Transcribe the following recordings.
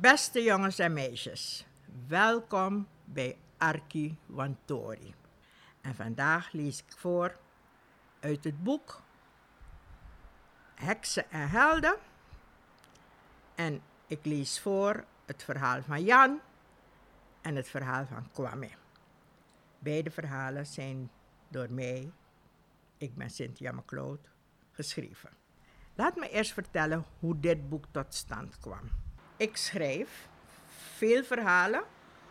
Beste jongens en meisjes, welkom bij Arki Wantori. En vandaag lees ik voor uit het boek Heksen en Helden. En ik lees voor het verhaal van Jan en het verhaal van Kwame. Beide verhalen zijn door mij, ik ben Cynthia McLeod, geschreven. Laat me eerst vertellen hoe dit boek tot stand kwam. Ik schrijf veel verhalen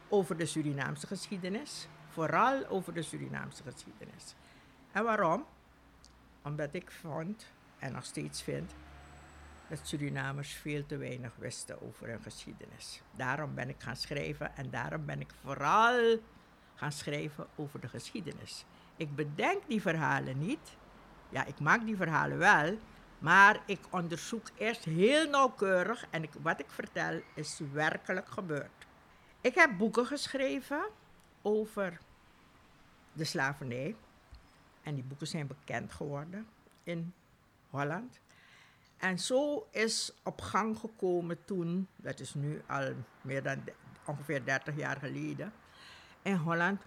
over de Surinaamse geschiedenis, vooral over de Surinaamse geschiedenis. En waarom? Omdat ik vond en nog steeds vind dat Surinamers veel te weinig wisten over hun geschiedenis. Daarom ben ik gaan schrijven en daarom ben ik vooral gaan schrijven over de geschiedenis. Ik bedenk die verhalen niet. Ja, ik maak die verhalen wel, maar ik onderzoek eerst heel nauwkeurig en ik, wat ik vertel is werkelijk gebeurd. Ik heb boeken geschreven over de slavernij. En die boeken zijn bekend geworden in Holland. En zo is op gang gekomen toen, dat is nu al meer dan ongeveer 30 jaar geleden, in Holland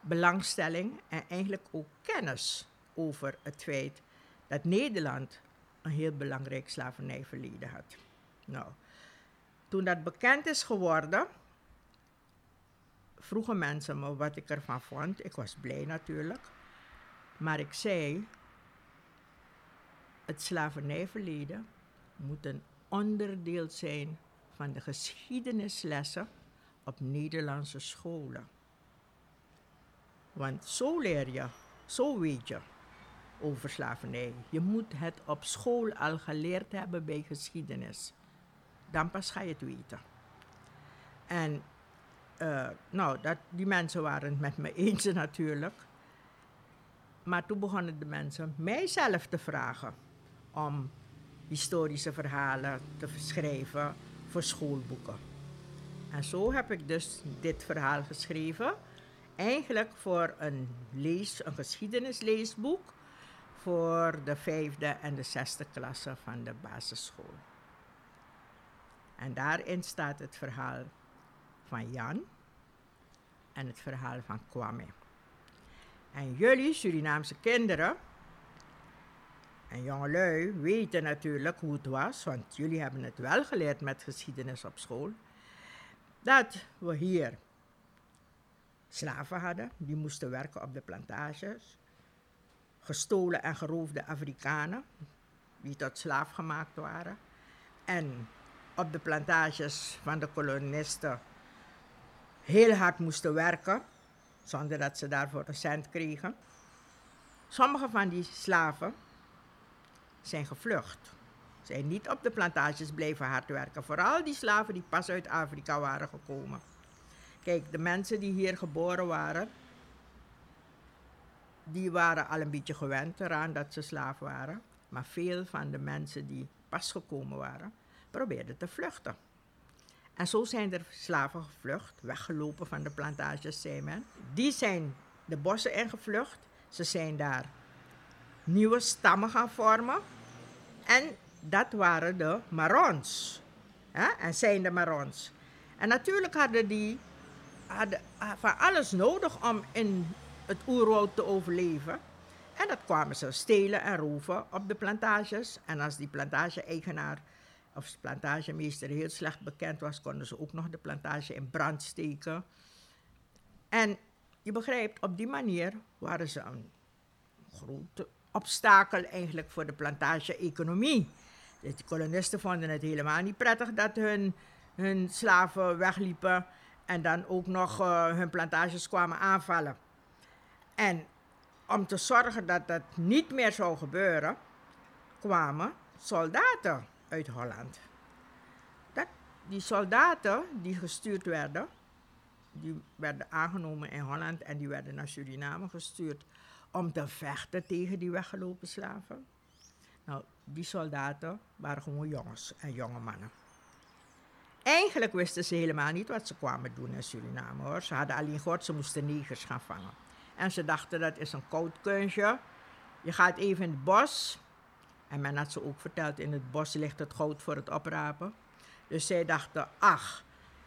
belangstelling en eigenlijk ook kennis over het feit dat Nederland heel belangrijk slavernijverleden had. Nou, toen dat bekend is geworden, vroegen mensen me wat ik ervan vond. Ik was blij natuurlijk. Maar ik zei, het slavernijverleden moet een onderdeel zijn van de geschiedenislessen op Nederlandse scholen. Want zo leer je, zo weet je over slavernij. Je moet het op school al geleerd hebben bij geschiedenis. Dan pas ga je het weten. En uh, nou, dat, die mensen waren het met me eens natuurlijk. Maar toen begonnen de mensen mijzelf te vragen om historische verhalen te schrijven voor schoolboeken. En zo heb ik dus dit verhaal geschreven. Eigenlijk voor een, lees, een geschiedenisleesboek voor de vijfde en de zesde klasse van de basisschool. En daarin staat het verhaal van Jan en het verhaal van Kwame. En jullie Surinaamse kinderen en jongelui weten natuurlijk hoe het was, want jullie hebben het wel geleerd met geschiedenis op school, dat we hier slaven hadden, die moesten werken op de plantages, gestolen en geroofde Afrikanen, die tot slaaf gemaakt waren, en op de plantages van de kolonisten heel hard moesten werken, zonder dat ze daarvoor een cent kregen. Sommige van die slaven zijn gevlucht. Zijn niet op de plantages blijven hard werken. Vooral die slaven die pas uit Afrika waren gekomen. Kijk, de mensen die hier geboren waren, die waren al een beetje gewend eraan dat ze slaaf waren. Maar veel van de mensen die pas gekomen waren, probeerden te vluchten. En zo zijn er slaven gevlucht, weggelopen van de plantages, zei men. Die zijn de bossen ingevlucht. Ze zijn daar nieuwe stammen gaan vormen. En dat waren de Marons. En zijn de Marons. En natuurlijk hadden die hadden van alles nodig om in het oerwoud te overleven. En dat kwamen ze stelen en roven op de plantages. En als die plantage-eigenaar of plantagemeester heel slecht bekend was, konden ze ook nog de plantage in brand steken. En je begrijpt, op die manier waren ze een grote obstakel eigenlijk voor de plantage-economie. De kolonisten vonden het helemaal niet prettig dat hun, hun slaven wegliepen en dan ook nog uh, hun plantages kwamen aanvallen. En om te zorgen dat dat niet meer zou gebeuren, kwamen soldaten uit Holland. Dat, die soldaten die gestuurd werden, die werden aangenomen in Holland en die werden naar Suriname gestuurd om te vechten tegen die weggelopen slaven. Nou, die soldaten waren gewoon jongens en jonge mannen. Eigenlijk wisten ze helemaal niet wat ze kwamen doen in Suriname hoor. Ze hadden alleen gehoord, ze moesten negers gaan vangen. En ze dachten dat is een koud kunstje. Je gaat even in het bos en men had ze ook verteld, in het bos ligt het goud voor het oprapen. Dus zij dachten, ach,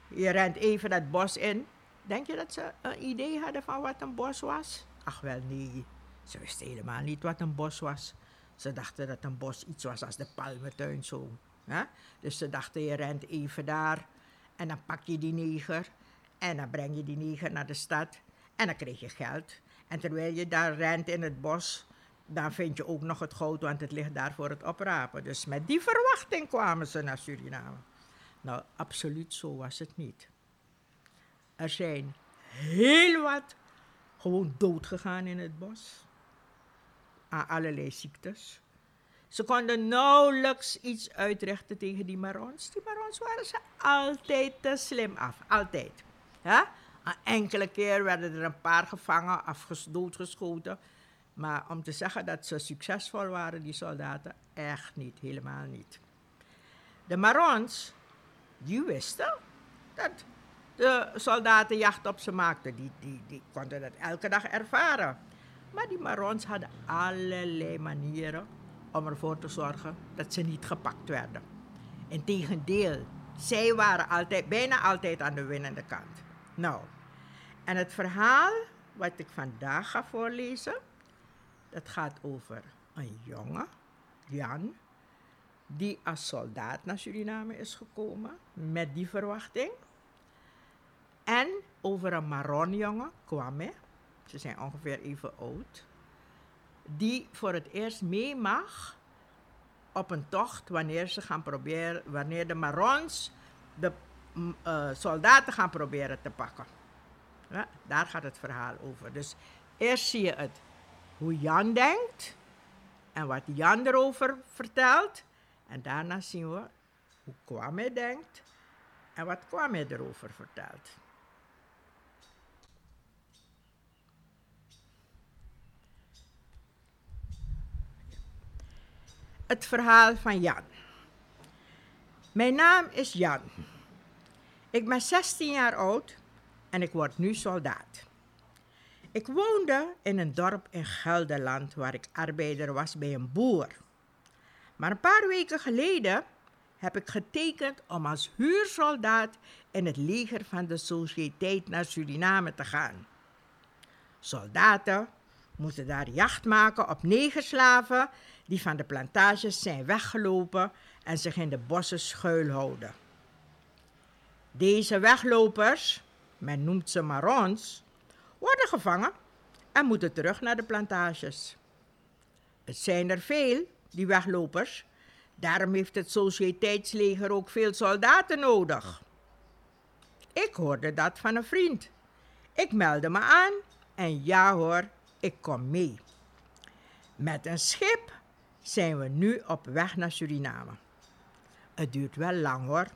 je rent even het bos in. Denk je dat ze een idee hadden van wat een bos was? Ach wel nee, ze wisten helemaal niet wat een bos was. Ze dachten dat een bos iets was als de palmentuin zo. Ja? Dus ze dachten, je rent even daar en dan pak je die neger en dan breng je die neger naar de stad en dan krijg je geld. En terwijl je daar rent in het bos, dan vind je ook nog het goud, want het ligt daar voor het oprapen. Dus met die verwachting kwamen ze naar Suriname. Nou, absoluut zo was het niet. Er zijn heel wat gewoon dood gegaan in het bos. Aan allerlei ziektes. Ze konden nauwelijks iets uitrichten tegen die Marons. Die Marons waren ze altijd te slim af. Altijd. Ja? Een enkele keer werden er een paar gevangen, doodgeschoten. Maar om te zeggen dat ze succesvol waren, die soldaten, echt niet, helemaal niet. De Marons, die wisten dat de soldaten jacht op ze maakten. Die, die, die konden dat elke dag ervaren. Maar die Marons hadden allerlei manieren om ervoor te zorgen dat ze niet gepakt werden. Integendeel, zij waren altijd, bijna altijd aan de winnende kant. Nou, en het verhaal wat ik vandaag ga voorlezen, dat gaat over een jongen, Jan, die als soldaat naar Suriname is gekomen met die verwachting. En over een Maronjongen, Kwame, ze zijn ongeveer even oud, die voor het eerst mee mag op een tocht wanneer ze gaan proberen, wanneer de Marons de uh, soldaten gaan proberen te pakken. Ja, daar gaat het verhaal over. Dus eerst zie je het hoe Jan denkt en wat Jan erover vertelt. En daarna zien we hoe Kwame denkt en wat Kwame erover vertelt. Het verhaal van Jan. Mijn naam is Jan. Ik ben 16 jaar oud en ik word nu soldaat. Ik woonde in een dorp in Gelderland waar ik arbeider was bij een boer. Maar een paar weken geleden heb ik getekend om als huursoldaat in het leger van de Sociëteit naar Suriname te gaan. Soldaten moeten daar jacht maken op negerslaven die van de plantages zijn weggelopen en zich in de bossen schuilhouden. Deze weglopers, men noemt ze marons, worden gevangen en moeten terug naar de plantages. Het zijn er veel, die weglopers. Daarom heeft het Sociëteitsleger ook veel soldaten nodig. Ik hoorde dat van een vriend. Ik meldde me aan en ja hoor, ik kom mee. Met een schip zijn we nu op weg naar Suriname. Het duurt wel lang hoor.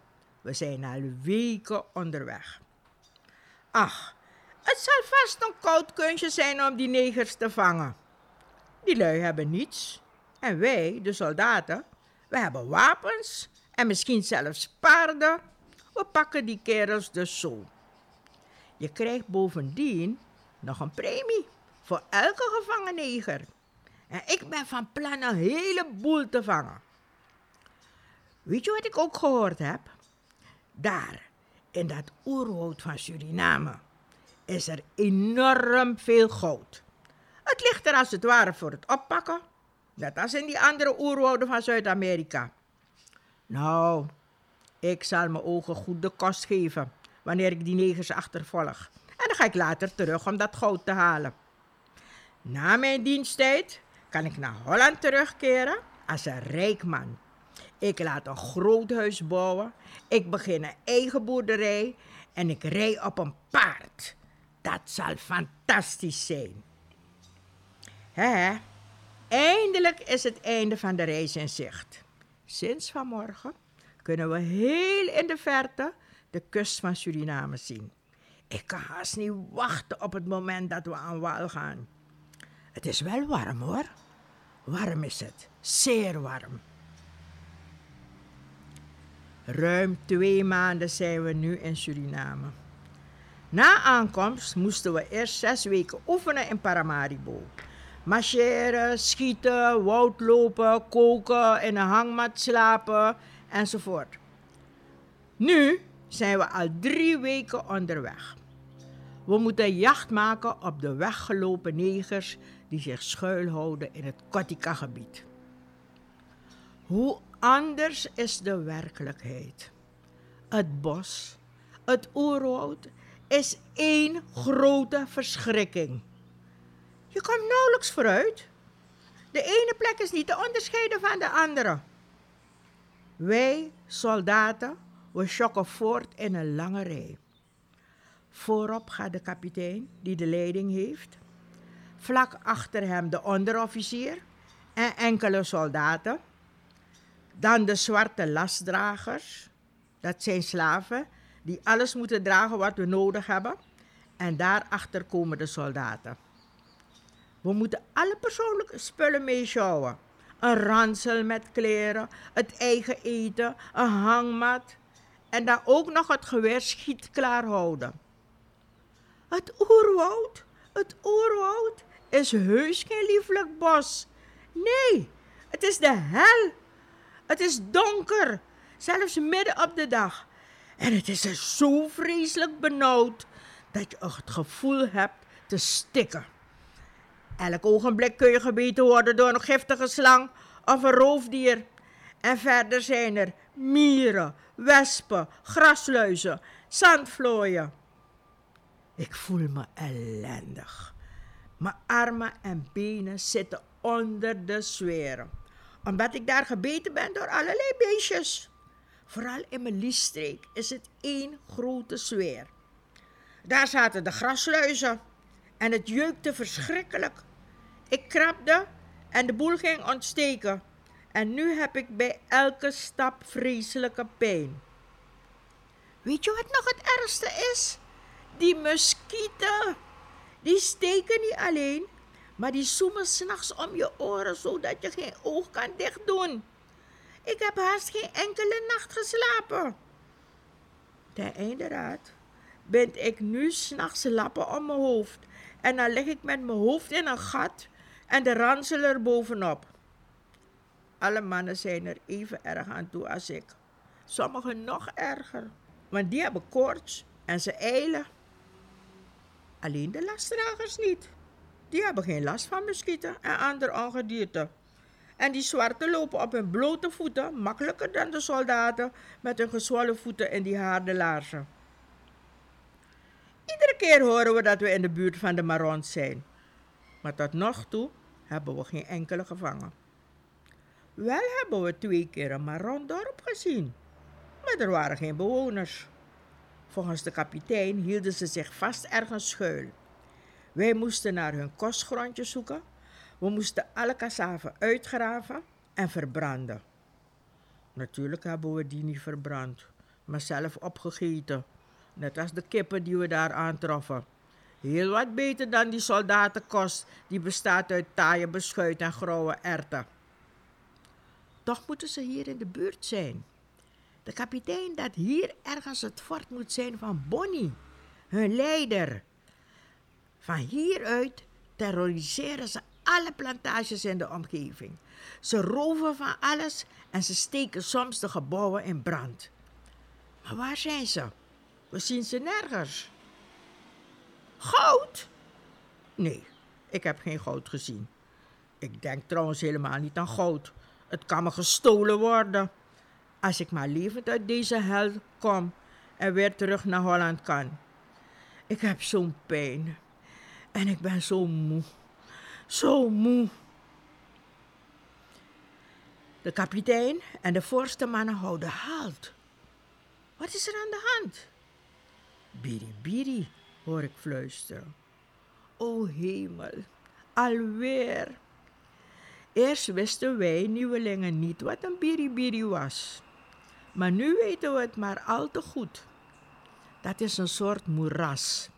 We zijn al weken onderweg. Ach, het zal vast een koud kunstje zijn om die negers te vangen. Die lui hebben niets. En wij, de soldaten, we hebben wapens en misschien zelfs paarden. We pakken die kerels dus zo. Je krijgt bovendien nog een premie voor elke gevangen neger. En ik ben van plan een heleboel te vangen. Weet je wat ik ook gehoord heb? Daar, in dat oerwoud van Suriname, is er enorm veel goud. Het ligt er als het ware voor het oppakken, net als in die andere oerwouden van Zuid-Amerika. Nou, ik zal mijn ogen goed de kost geven wanneer ik die negers achtervolg. En dan ga ik later terug om dat goud te halen. Na mijn diensttijd kan ik naar Holland terugkeren als een rijk man. Ik laat een groot huis bouwen. Ik begin een eigen boerderij. En ik rij op een paard. Dat zal fantastisch zijn. Hè? Eindelijk is het einde van de reis in zicht. Sinds vanmorgen kunnen we heel in de verte de kust van Suriname zien. Ik kan haast niet wachten op het moment dat we aan wal gaan. Het is wel warm hoor. Warm is het, zeer warm. Ruim twee maanden zijn we nu in Suriname. Na aankomst moesten we eerst zes weken oefenen in Paramaribo. Marcheren, schieten, woudlopen, koken, in een hangmat slapen enzovoort. Nu zijn we al drie weken onderweg. We moeten jacht maken op de weggelopen negers die zich schuilhouden in het Kotika-gebied. Hoe anders is de werkelijkheid? Het bos, het oerwoud, is één grote verschrikking. Je komt nauwelijks vooruit. De ene plek is niet te onderscheiden van de andere. Wij, soldaten, we schokken voort in een lange rij. Voorop gaat de kapitein, die de leiding heeft. Vlak achter hem de onderofficier en enkele soldaten. Dan de zwarte lastdragers. Dat zijn slaven die alles moeten dragen wat we nodig hebben. En daarachter komen de soldaten. We moeten alle persoonlijke spullen meeschouwen. Een ransel met kleren, het eigen eten, een hangmat. En dan ook nog het geweer schiet klaar houden. Het oerwoud, het oerwoud is heus geen lieflijk bos. Nee, het is de hel. Het is donker, zelfs midden op de dag. En het is er zo vreselijk benauwd dat je het gevoel hebt te stikken. Elk ogenblik kun je gebeten worden door een giftige slang of een roofdier. En verder zijn er mieren, wespen, grasluizen, zandvlooien. Ik voel me ellendig. Mijn armen en benen zitten onder de zweren. Omdat ik daar gebeten ben door allerlei beestjes. Vooral in mijn liesstreek is het één grote zweer. Daar zaten de grasluizen en het jeukte verschrikkelijk. Ik krabde en de boel ging ontsteken. En nu heb ik bij elke stap vreselijke pijn. Weet je wat nog het ergste is? Die muskieten. Die steken niet alleen, maar die zoemen s'nachts om je oren zodat je geen oog kan dicht doen. Ik heb haast geen enkele nacht geslapen. Ten einde raad bind ik nu s'nachts lappen om mijn hoofd en dan leg ik met mijn hoofd in een gat en de ransel er bovenop. Alle mannen zijn er even erg aan toe als ik. Sommigen nog erger, want die hebben koorts en ze eilen. Alleen de lastdragers niet. Die hebben geen last van muskieten en andere ongedierte. En die zwarte lopen op hun blote voeten makkelijker dan de soldaten met hun gezwollen voeten en die harde laarzen. Iedere keer horen we dat we in de buurt van de Marons zijn. Maar tot nog toe hebben we geen enkele gevangen. Wel hebben we twee keer een Marondorp gezien, maar er waren geen bewoners. Volgens de kapitein hielden ze zich vast ergens schuil. Wij moesten naar hun kostgrondjes zoeken. We moesten alle kassaven uitgraven en verbranden. Natuurlijk hebben we die niet verbrand, maar zelf opgegeten. Net als de kippen die we daar aantroffen. Heel wat beter dan die soldatenkost die bestaat uit taaie beschuit en grauwe erten. Toch moeten ze hier in de buurt zijn. De kapitein dat hier ergens het fort moet zijn van Bonnie, hun leider. Van hieruit terroriseren ze alle plantages in de omgeving. Ze roven van alles en ze steken soms de gebouwen in brand. Maar waar zijn ze? We zien ze nergens. Goud? Nee, ik heb geen goud gezien. Ik denk trouwens helemaal niet aan goud. Het kan me gestolen worden. Als ik maar levend uit deze hel kom en weer terug naar Holland kan. Ik heb zo'n pijn. En ik ben zo moe. Zo moe. De kapitein en de voorste mannen houden halt. Wat is er aan de hand? Biri biri, hoor ik fluisteren. O hemel, alweer. Eerst wisten wij nieuwelingen niet wat een biribiri was. Maar nu weten we het maar al te goed. Dat is een soort moeras.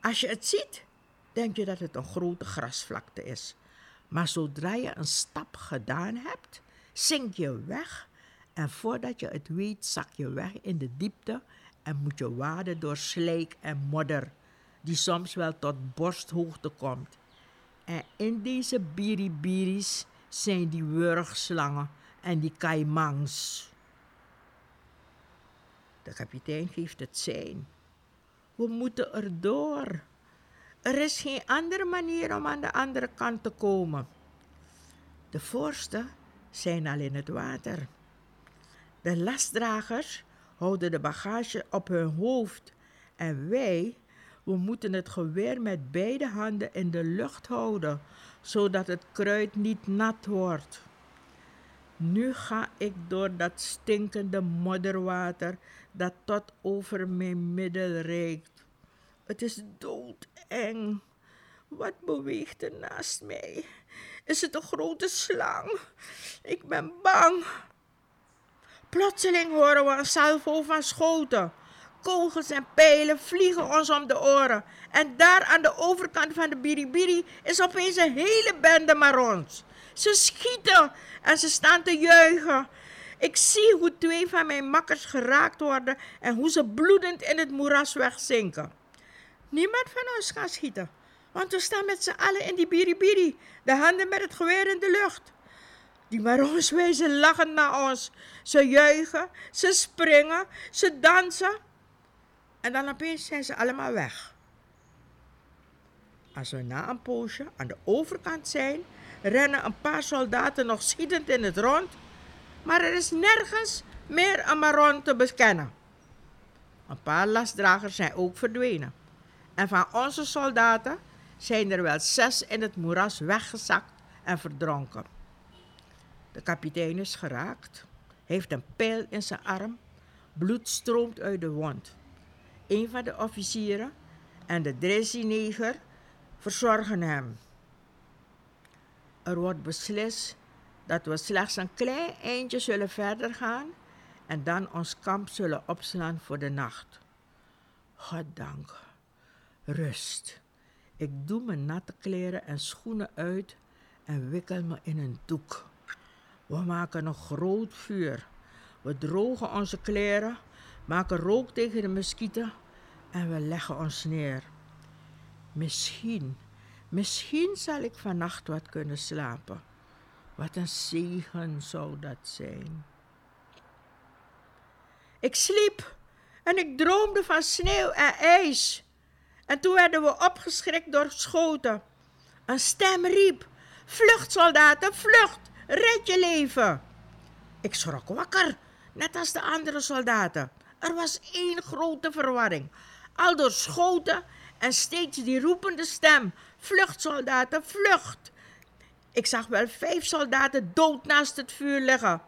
Als je het ziet, denk je dat het een grote grasvlakte is. Maar zodra je een stap gedaan hebt, zink je weg en voordat je het weet, zak je weg in de diepte en moet je waden door slijk en modder, die soms wel tot borsthoogte komt. En in deze biribiris zijn die wurgslangen en die kaimangs. De kapitein geeft het zijn. We moeten erdoor. Er is geen andere manier om aan de andere kant te komen. De voorsten zijn al in het water. De lastdragers houden de bagage op hun hoofd en wij, we moeten het geweer met beide handen in de lucht houden, zodat het kruid niet nat wordt. Nu ga ik door dat stinkende modderwater dat tot over mijn middel reikt. Het is doodeng. Wat beweegt er naast mij? Is het een grote slang? Ik ben bang. Plotseling horen we een salvo van schoten. Kogels en pijlen vliegen ons om de oren. En daar aan de overkant van de Biribiri is opeens een hele bende marons. Ze schieten en ze staan te juichen. Ik zie hoe twee van mijn makkers geraakt worden en hoe ze bloedend in het moeras wegzinken. Niemand van ons kan schieten, want we staan met z'n allen in die biribiri, de handen met het geweer in de lucht. Die marons wijzen lachend naar ons. Ze juichen, ze springen, ze dansen. En dan opeens zijn ze allemaal weg. Als we na een poosje aan de overkant zijn, rennen een paar soldaten nog schietend in het rond, maar er is nergens meer een maron te bekennen. Een paar lastdragers zijn ook verdwenen. En van onze soldaten zijn er wel zes in het moeras weggezakt en verdronken. De kapitein is geraakt, heeft een pijl in zijn arm, bloed stroomt uit de wond. Een van de officieren en de dressineger verzorgen hem. Er wordt beslist dat we slechts een klein eindje zullen verder gaan en dan ons kamp zullen opslaan voor de nacht. Goddank, rust. Ik doe mijn natte kleren en schoenen uit en wikkel me in een doek. We maken een groot vuur. We drogen onze kleren, maken rook tegen de muskieten en we leggen ons neer. Misschien, misschien zal ik vannacht wat kunnen slapen. Wat een zegen zou dat zijn. Ik sliep en ik droomde van sneeuw en ijs. En toen werden we opgeschrikt door schoten. Een stem riep: Vlucht, soldaten, vlucht! Red je leven! Ik schrok wakker, net als de andere soldaten. Er was één grote verwarring. Al door schoten en steeds die roepende stem: Vlucht, soldaten, vlucht! Ik zag wel vijf soldaten dood naast het vuur liggen.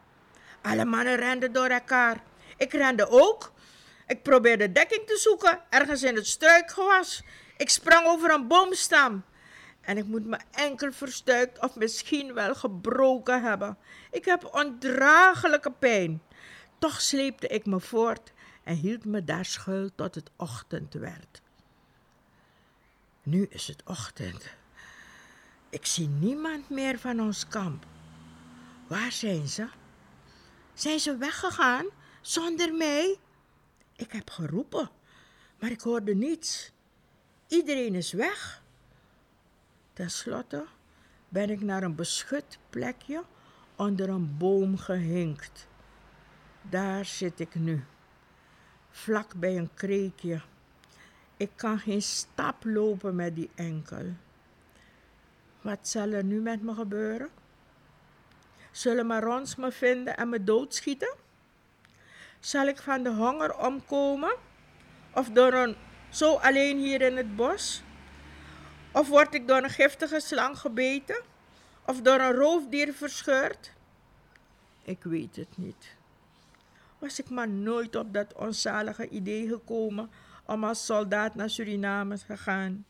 Alle mannen renden door elkaar. Ik rende ook. Ik probeerde dekking te zoeken, ergens in het struikgewas. Ik sprang over een boomstam. En ik moet me enkel verstuikt of misschien wel gebroken hebben. Ik heb ondraaglijke pijn. Toch sleepte ik me voort en hield me daar schuil tot het ochtend werd. Nu is het ochtend. Ik zie niemand meer van ons kamp. Waar zijn ze? Zijn ze weggegaan zonder mij? Ik heb geroepen, maar ik hoorde niets. Iedereen is weg. Ten slotte ben ik naar een beschut plekje onder een boom gehinkt. Daar zit ik nu, vlak bij een kreekje. Ik kan geen stap lopen met die enkel. Wat zal er nu met me gebeuren? Zullen marons me vinden en me doodschieten? Zal ik van de honger omkomen? Of door een zo alleen hier in het bos? Of word ik door een giftige slang gebeten? Of door een roofdier verscheurd? Ik weet het niet. Was ik maar nooit op dat onzalige idee gekomen om als soldaat naar Suriname te gaan.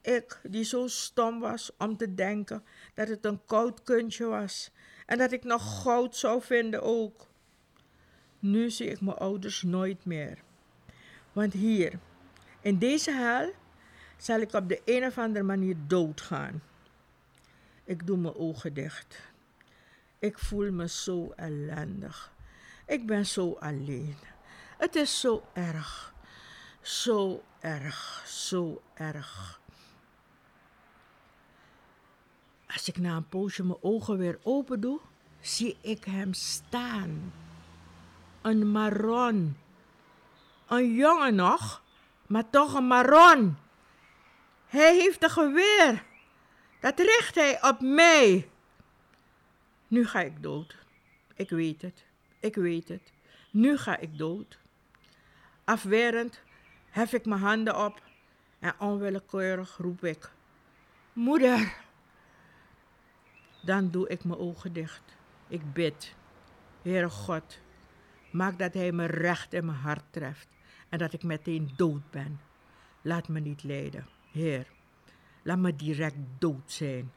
Ik, die zo stom was om te denken dat het een koud kuntje was en dat ik nog goud zou vinden ook. Nu zie ik mijn ouders nooit meer. Want hier, in deze hel, zal ik op de een of andere manier doodgaan. Ik doe mijn ogen dicht. Ik voel me zo ellendig. Ik ben zo alleen. Het is zo erg. Zo erg, zo erg. Als ik na een poosje mijn ogen weer open doe, zie ik hem staan. Een maron Een jongen nog, maar toch een maron. Hij heeft een geweer. Dat richt hij op mij. Nu ga ik dood. Ik weet het. Ik weet het. Nu ga ik dood. Afwerend hef ik mijn handen op en onwillekeurig roep ik: Moeder! Dan doe ik mijn ogen dicht. Ik bid: Heere God, maak dat Hij me recht in mijn hart treft en dat ik meteen dood ben. Laat me niet lijden, Heer. Laat me direct dood zijn.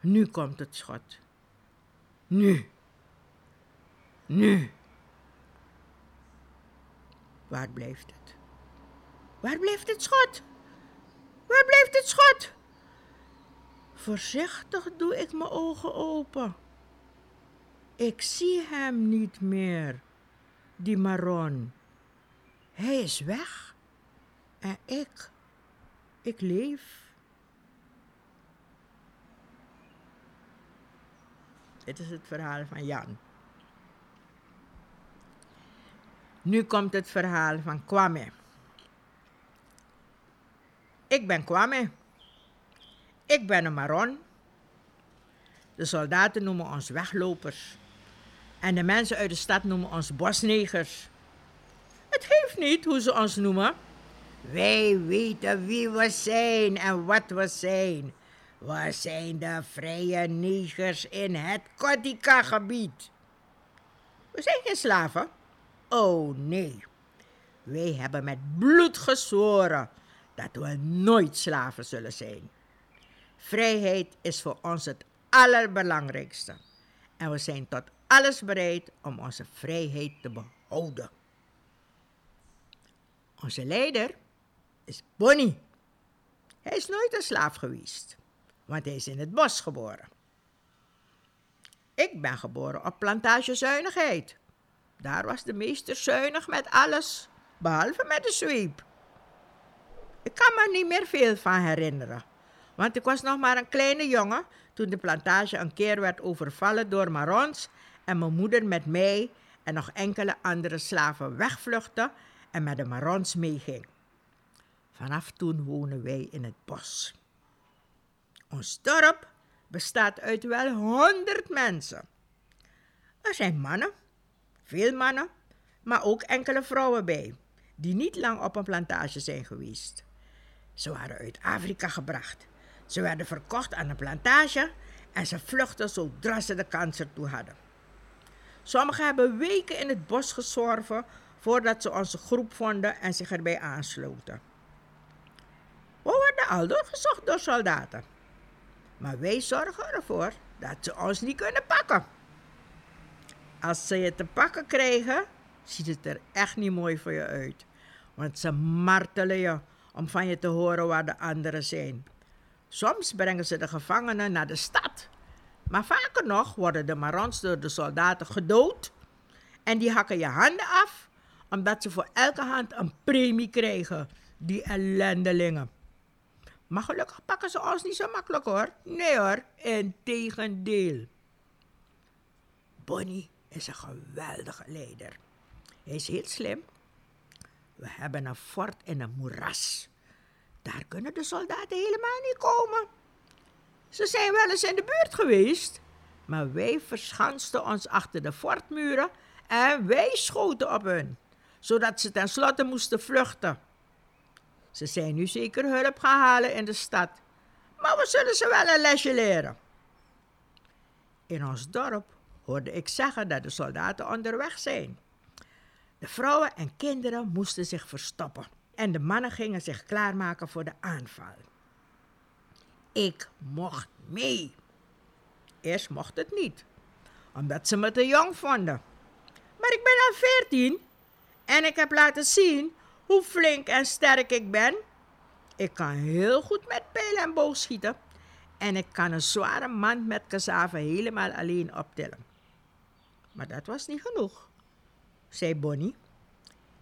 Nu komt het schot. Nu. Nu. Waar blijft het? Waar blijft het schot? Waar blijft het schot? Voorzichtig doe ik mijn ogen open. Ik zie hem niet meer, die Maron. Hij is weg. En ik, ik leef. Dit is het verhaal van Jan. Nu komt het verhaal van Kwame. Ik ben Kwame. Ik ben een Maron. De soldaten noemen ons weglopers. En de mensen uit de stad noemen ons bosnegers. Het geeft niet hoe ze ons noemen. Wij weten wie we zijn en wat we zijn. We zijn de vrije negers in het Kotika-gebied. We zijn geen slaven. Oh nee. Wij hebben met bloed gezworen dat we nooit slaven zullen zijn. Vrijheid is voor ons het allerbelangrijkste. En we zijn tot alles bereid om onze vrijheid te behouden. Onze leider is Bonnie. Hij is nooit een slaaf geweest, want hij is in het bos geboren. Ik ben geboren op plantage zuinigheid. Daar was de meester zuinig met alles, behalve met de zweep. Ik kan me niet meer veel van herinneren, want ik was nog maar een kleine jongen toen de plantage een keer werd overvallen door Marons en mijn moeder met mij en nog enkele andere slaven wegvluchtte en met de Marons meeging. Vanaf toen wonen wij in het bos. Ons dorp bestaat uit wel honderd mensen. Er zijn mannen, veel mannen, maar ook enkele vrouwen bij, die niet lang op een plantage zijn geweest. Ze waren uit Afrika gebracht. Ze werden verkocht aan een plantage en ze vluchtten zodra ze de kans ertoe hadden. Sommigen hebben weken in het bos gezworven voordat ze onze groep vonden en zich erbij aansloten. We worden al doorgezocht door soldaten. Maar wij zorgen ervoor dat ze ons niet kunnen pakken. Als ze je te pakken krijgen, ziet het er echt niet mooi voor je uit. Want ze martelen je om van je te horen waar de anderen zijn. Soms brengen ze de gevangenen naar de stad. Maar vaker nog worden de marons door de soldaten gedood. En die hakken je handen af, omdat ze voor elke hand een premie krijgen. Die ellendelingen. Maar gelukkig pakken ze ons niet zo makkelijk hoor. Nee hoor, integendeel. Bonnie is een geweldige leider. Hij is heel slim. We hebben een fort in een moeras. Daar kunnen de soldaten helemaal niet komen. Ze zijn wel eens in de buurt geweest, maar wij verschansten ons achter de fortmuren en wij schoten op hun, zodat ze tenslotte moesten vluchten. Ze zijn nu zeker hulp gaan halen in de stad, maar we zullen ze wel een lesje leren. In ons dorp hoorde ik zeggen dat de soldaten onderweg zijn. De vrouwen en kinderen moesten zich verstoppen en de mannen gingen zich klaarmaken voor de aanval. Ik mocht mee. Eerst mocht het niet, omdat ze me te jong vonden. Maar ik ben al veertien en ik heb laten zien hoe flink en sterk ik ben. Ik kan heel goed met pijl en boog schieten en ik kan een zware mand met cassave helemaal alleen optillen. Maar dat was niet genoeg, zei Bonnie.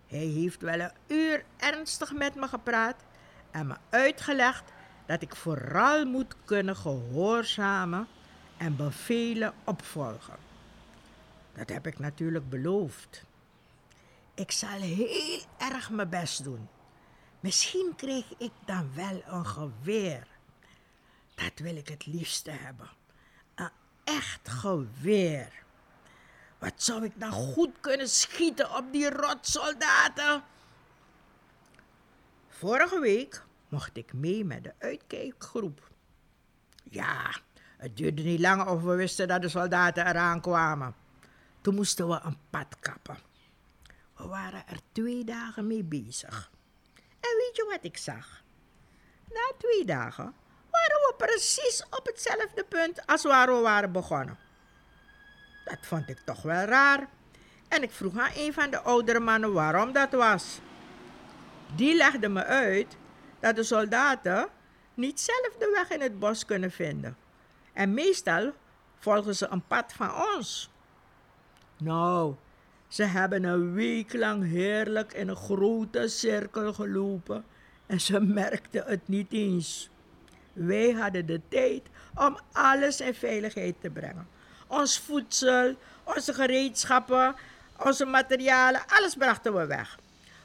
Hij heeft wel een uur ernstig met me gepraat en me uitgelegd dat ik vooral moet kunnen gehoorzamen en bevelen opvolgen. Dat heb ik natuurlijk beloofd. Ik zal heel erg mijn best doen. Misschien krijg ik dan wel een geweer. Dat wil ik het liefste hebben. Een echt geweer. Wat zou ik nou goed kunnen schieten op die rotsoldaten? Vorige week mocht ik mee met de uitkijkgroep. Ja, het duurde niet lang of we wisten dat de soldaten eraan kwamen. Toen moesten we een pad kappen. We waren er twee dagen mee bezig. En weet je wat ik zag? Na twee dagen waren we precies op hetzelfde punt als waar we waren begonnen. Dat vond ik toch wel raar. En ik vroeg aan een van de oudere mannen waarom dat was. Die legde me uit dat de soldaten niet zelf de weg in het bos kunnen vinden. En meestal volgen ze een pad van ons. Nou, ze hebben een week lang heerlijk in een grote cirkel gelopen en ze merkten het niet eens. Wij hadden de tijd om alles in veiligheid te brengen. Ons voedsel, onze gereedschappen, onze materialen, alles brachten we weg.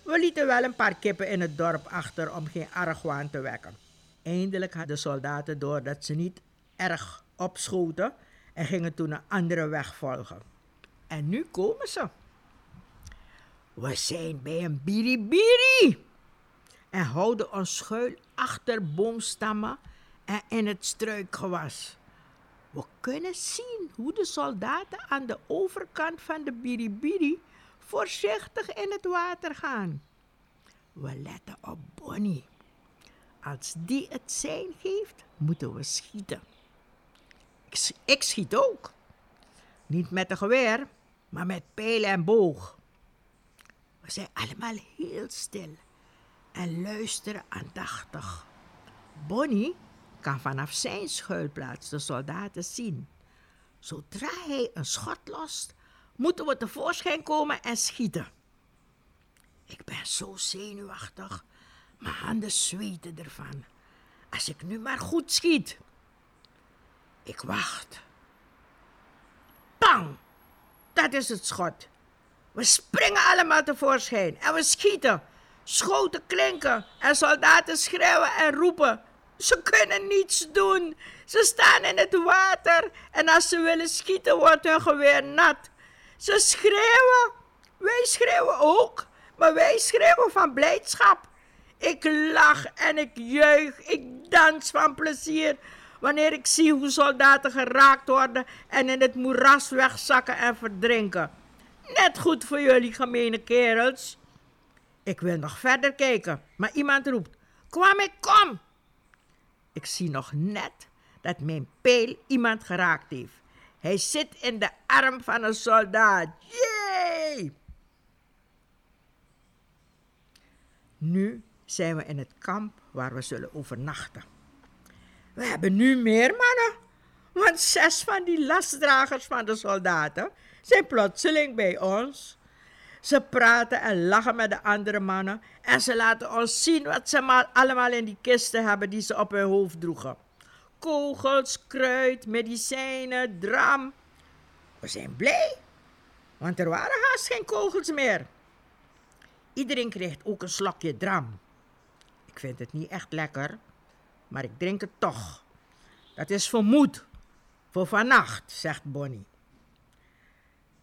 We lieten wel een paar kippen in het dorp achter om geen argwaan te wekken. Eindelijk hadden de soldaten door dat ze niet erg opschoten en gingen toen een andere weg volgen. En nu komen ze. We zijn bij een biribiri en houden ons schuil achter boomstammen en in het struikgewas. We kunnen zien hoe de soldaten aan de overkant van de biribiri voorzichtig in het water gaan. We letten op Bonnie. Als die het zijn geeft, moeten we schieten. Ik, ik schiet ook. Niet met een geweer, maar met pijlen en boog. We zijn allemaal heel stil en luisteren aandachtig. Bonnie kan vanaf zijn schuilplaats de soldaten zien. Zodra hij een schot lost, moeten we tevoorschijn komen en schieten. Ik ben zo zenuwachtig. Mijn handen zweten ervan. Als ik nu maar goed schiet. Ik wacht. Bang! Dat is het schot. We springen allemaal tevoorschijn en we schieten. Schoten klinken en soldaten schreeuwen en roepen. Ze kunnen niets doen. Ze staan in het water en als ze willen schieten wordt hun geweer nat. Ze schreeuwen. Wij schreeuwen ook, maar wij schreeuwen van blijdschap. Ik lach en ik juich, ik dans van plezier wanneer ik zie hoe soldaten geraakt worden en in het moeras wegzakken en verdrinken. Net goed voor jullie gemene kerels. Ik wil nog verder kijken, maar iemand roept: Kwam ik, kom! Ik zie nog net dat mijn pijl iemand geraakt heeft. Hij zit in de arm van een soldaat. Jee! Nu zijn we in het kamp waar we zullen overnachten. We hebben nu meer mannen, want zes van die lastdragers van de soldaten zijn plotseling bij ons. Ze praten en lachen met de andere mannen en ze laten ons zien wat ze allemaal in die kisten hebben die ze op hun hoofd droegen. Kogels, kruid, medicijnen, dram. We zijn blij, want er waren haast geen kogels meer. Iedereen krijgt ook een slokje dram. Ik vind het niet echt lekker, maar ik drink het toch. Dat is voor moed, voor vannacht, zegt Bonnie.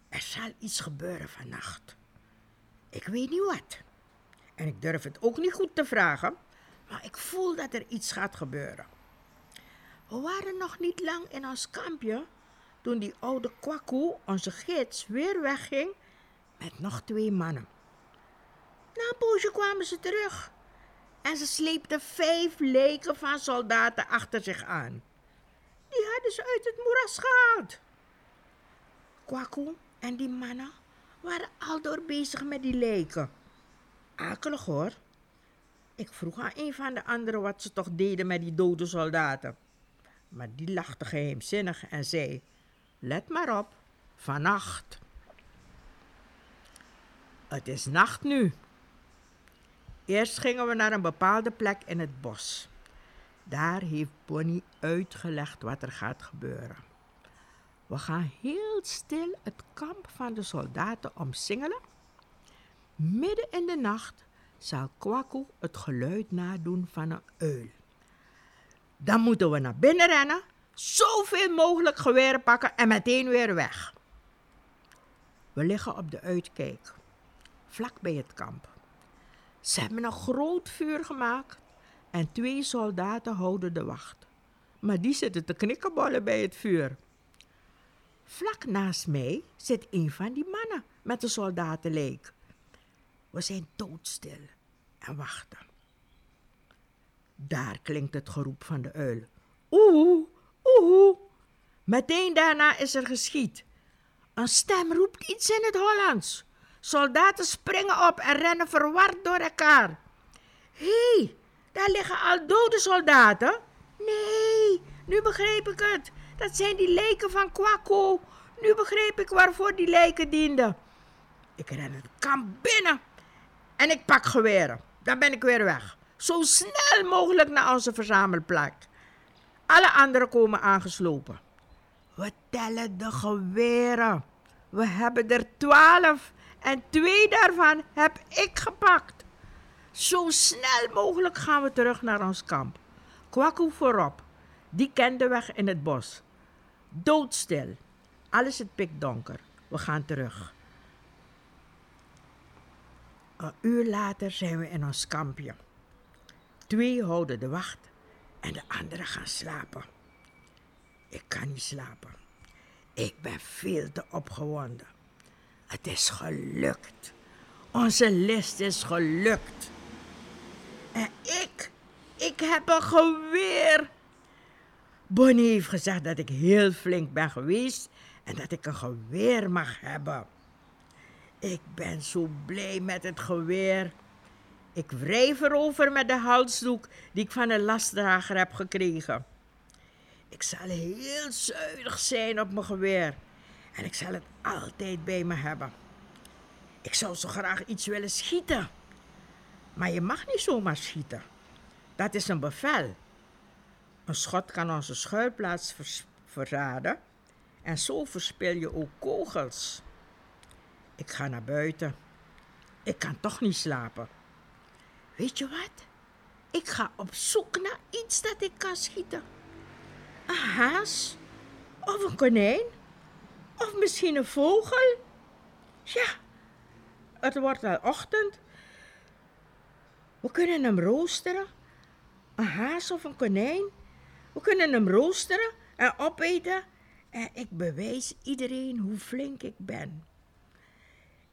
Er zal iets gebeuren vannacht. Ik weet niet wat. En ik durf het ook niet goed te vragen, maar ik voel dat er iets gaat gebeuren. We waren nog niet lang in ons kampje toen die oude Kwaku, onze gids, weer wegging met nog twee mannen. Na een poosje kwamen ze terug en ze sleepten vijf leken van soldaten achter zich aan. Die hadden ze uit het moeras gehaald. Kwaku en die mannen waren aldoor bezig met die leken. Akelig hoor. Ik vroeg aan een van de anderen wat ze toch deden met die dode soldaten. Maar die lachte geheimzinnig en zei: Let maar op, vannacht. Het is nacht nu. Eerst gingen we naar een bepaalde plek in het bos. Daar heeft Bonnie uitgelegd wat er gaat gebeuren. We gaan heel stil het kamp van de soldaten omsingelen. Midden in de nacht zal Kwaku het geluid nadoen van een uil. Dan moeten we naar binnen rennen, zoveel mogelijk geweren pakken en meteen weer weg. We liggen op de uitkijk, vlak bij het kamp. Ze hebben een groot vuur gemaakt en twee soldaten houden de wacht. Maar die zitten te knikkenbollen bij het vuur. Vlak naast mij zit een van die mannen met de soldatenleek. We zijn doodstil en wachten. Daar klinkt het geroep van de uil. Oeh, oeh. Meteen daarna is er geschiet. Een stem roept iets in het Hollands. Soldaten springen op en rennen verward door elkaar. Hé, hey, daar liggen al dode soldaten. Nee, nu begreep ik het. Dat zijn die lijken van Kwakko. Nu begreep ik waarvoor die lijken dienden. Ik ren het kamp binnen en ik pak geweren. Dan ben ik weer weg. Zo snel mogelijk naar onze verzamelplek. Alle anderen komen aangeslopen. We tellen de geweren. We hebben er twaalf en twee daarvan heb ik gepakt. Zo snel mogelijk gaan we terug naar ons kamp. Kwaku voorop. Die kent de weg in het bos. Doodstil. Alles is pikdonker. We gaan terug. Een uur later zijn we in ons kampje. Twee houden de wacht en de anderen gaan slapen. Ik kan niet slapen. Ik ben veel te opgewonden. Het is gelukt. Onze list is gelukt. En ik, ik heb een geweer. Bonnie heeft gezegd dat ik heel flink ben geweest en dat ik een geweer mag hebben. Ik ben zo blij met het geweer. Ik wrijf erover met de halsdoek die ik van een lastdrager heb gekregen. Ik zal heel zuinig zijn op mijn geweer en ik zal het altijd bij me hebben. Ik zou zo graag iets willen schieten. Maar je mag niet zomaar schieten. Dat is een bevel. Een schot kan onze schuilplaats verraden en zo verspil je ook kogels. Ik ga naar buiten. Ik kan toch niet slapen. Weet je wat? Ik ga op zoek naar iets dat ik kan schieten. Een haas? Of een konijn? Of misschien een vogel? Ja, het wordt al ochtend. We kunnen hem roosteren. Een haas of een konijn. We kunnen hem roosteren en opeten. En ik bewijs iedereen hoe flink ik ben.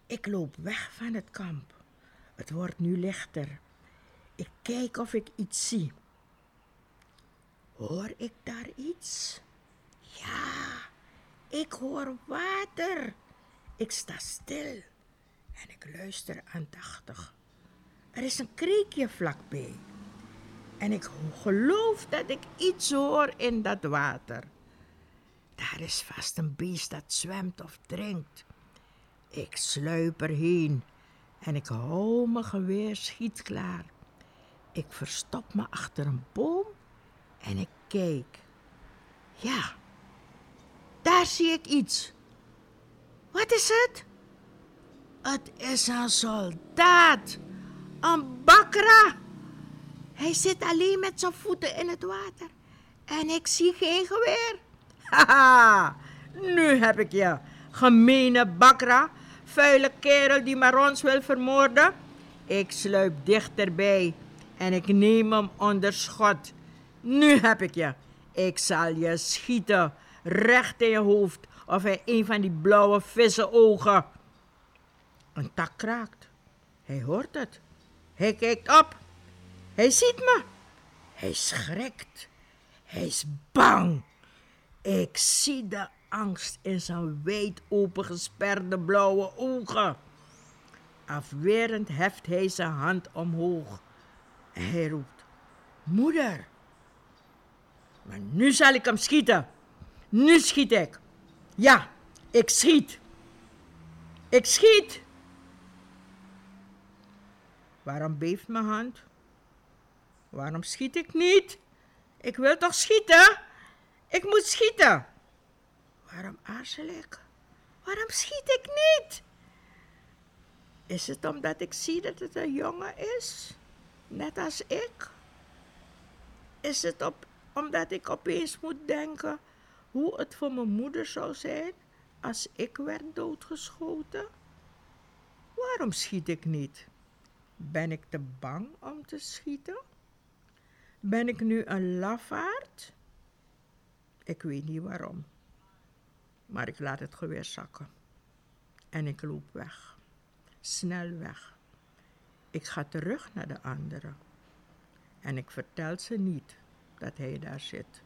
Ik loop weg van het kamp. Het wordt nu lichter. Ik kijk of ik iets zie. Hoor ik daar iets? Ja, ik hoor water. Ik sta stil en ik luister aandachtig. Er is een kreekje vlakbij. En ik geloof dat ik iets hoor in dat water. Daar is vast een beest dat zwemt of drinkt. Ik sluip erheen en ik hou mijn geweer schietklaar. Ik verstop me achter een boom en ik kijk. Ja, daar zie ik iets. Wat is het? Het is een soldaat, een bakra. Hij zit alleen met zijn voeten in het water en ik zie geen geweer. Haha, nu heb ik je, gemene bakra vuile kerel die maar ons wil vermoorden. Ik sluip dichterbij en ik neem hem onder schot. Nu heb ik je. Ik zal je schieten, recht in je hoofd, of hij een van die blauwe vissenogen. Een tak kraakt. Hij hoort het. Hij kijkt op. Hij ziet me. Hij schrikt. Hij is bang. Ik zie de angst in zijn wijd opengesperde blauwe ogen. Afwerend heft hij zijn hand omhoog hij roept: Moeder! Maar nu zal ik hem schieten. Nu schiet ik. Ja, ik schiet. Ik schiet. Waarom beeft mijn hand? Waarom schiet ik niet? Ik wil toch schieten? Ik moet schieten. Waarom aarzel ik? Waarom schiet ik niet? Is het omdat ik zie dat het een jongen is? Net als ik? Is het op, omdat ik opeens moet denken hoe het voor mijn moeder zou zijn als ik werd doodgeschoten? Waarom schiet ik niet? Ben ik te bang om te schieten? Ben ik nu een lafaard? Ik weet niet waarom. Maar ik laat het geweer zakken. En ik loop weg. Snel weg. Ik ga terug naar de anderen. En ik vertel ze niet dat hij daar zit.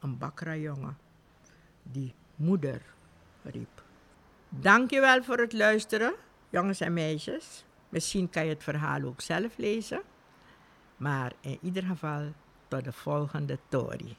Een bakra jongen die moeder riep. Dankjewel voor het luisteren, jongens en meisjes. Misschien kan je het verhaal ook zelf lezen. Maar in ieder geval tot de volgende Tori.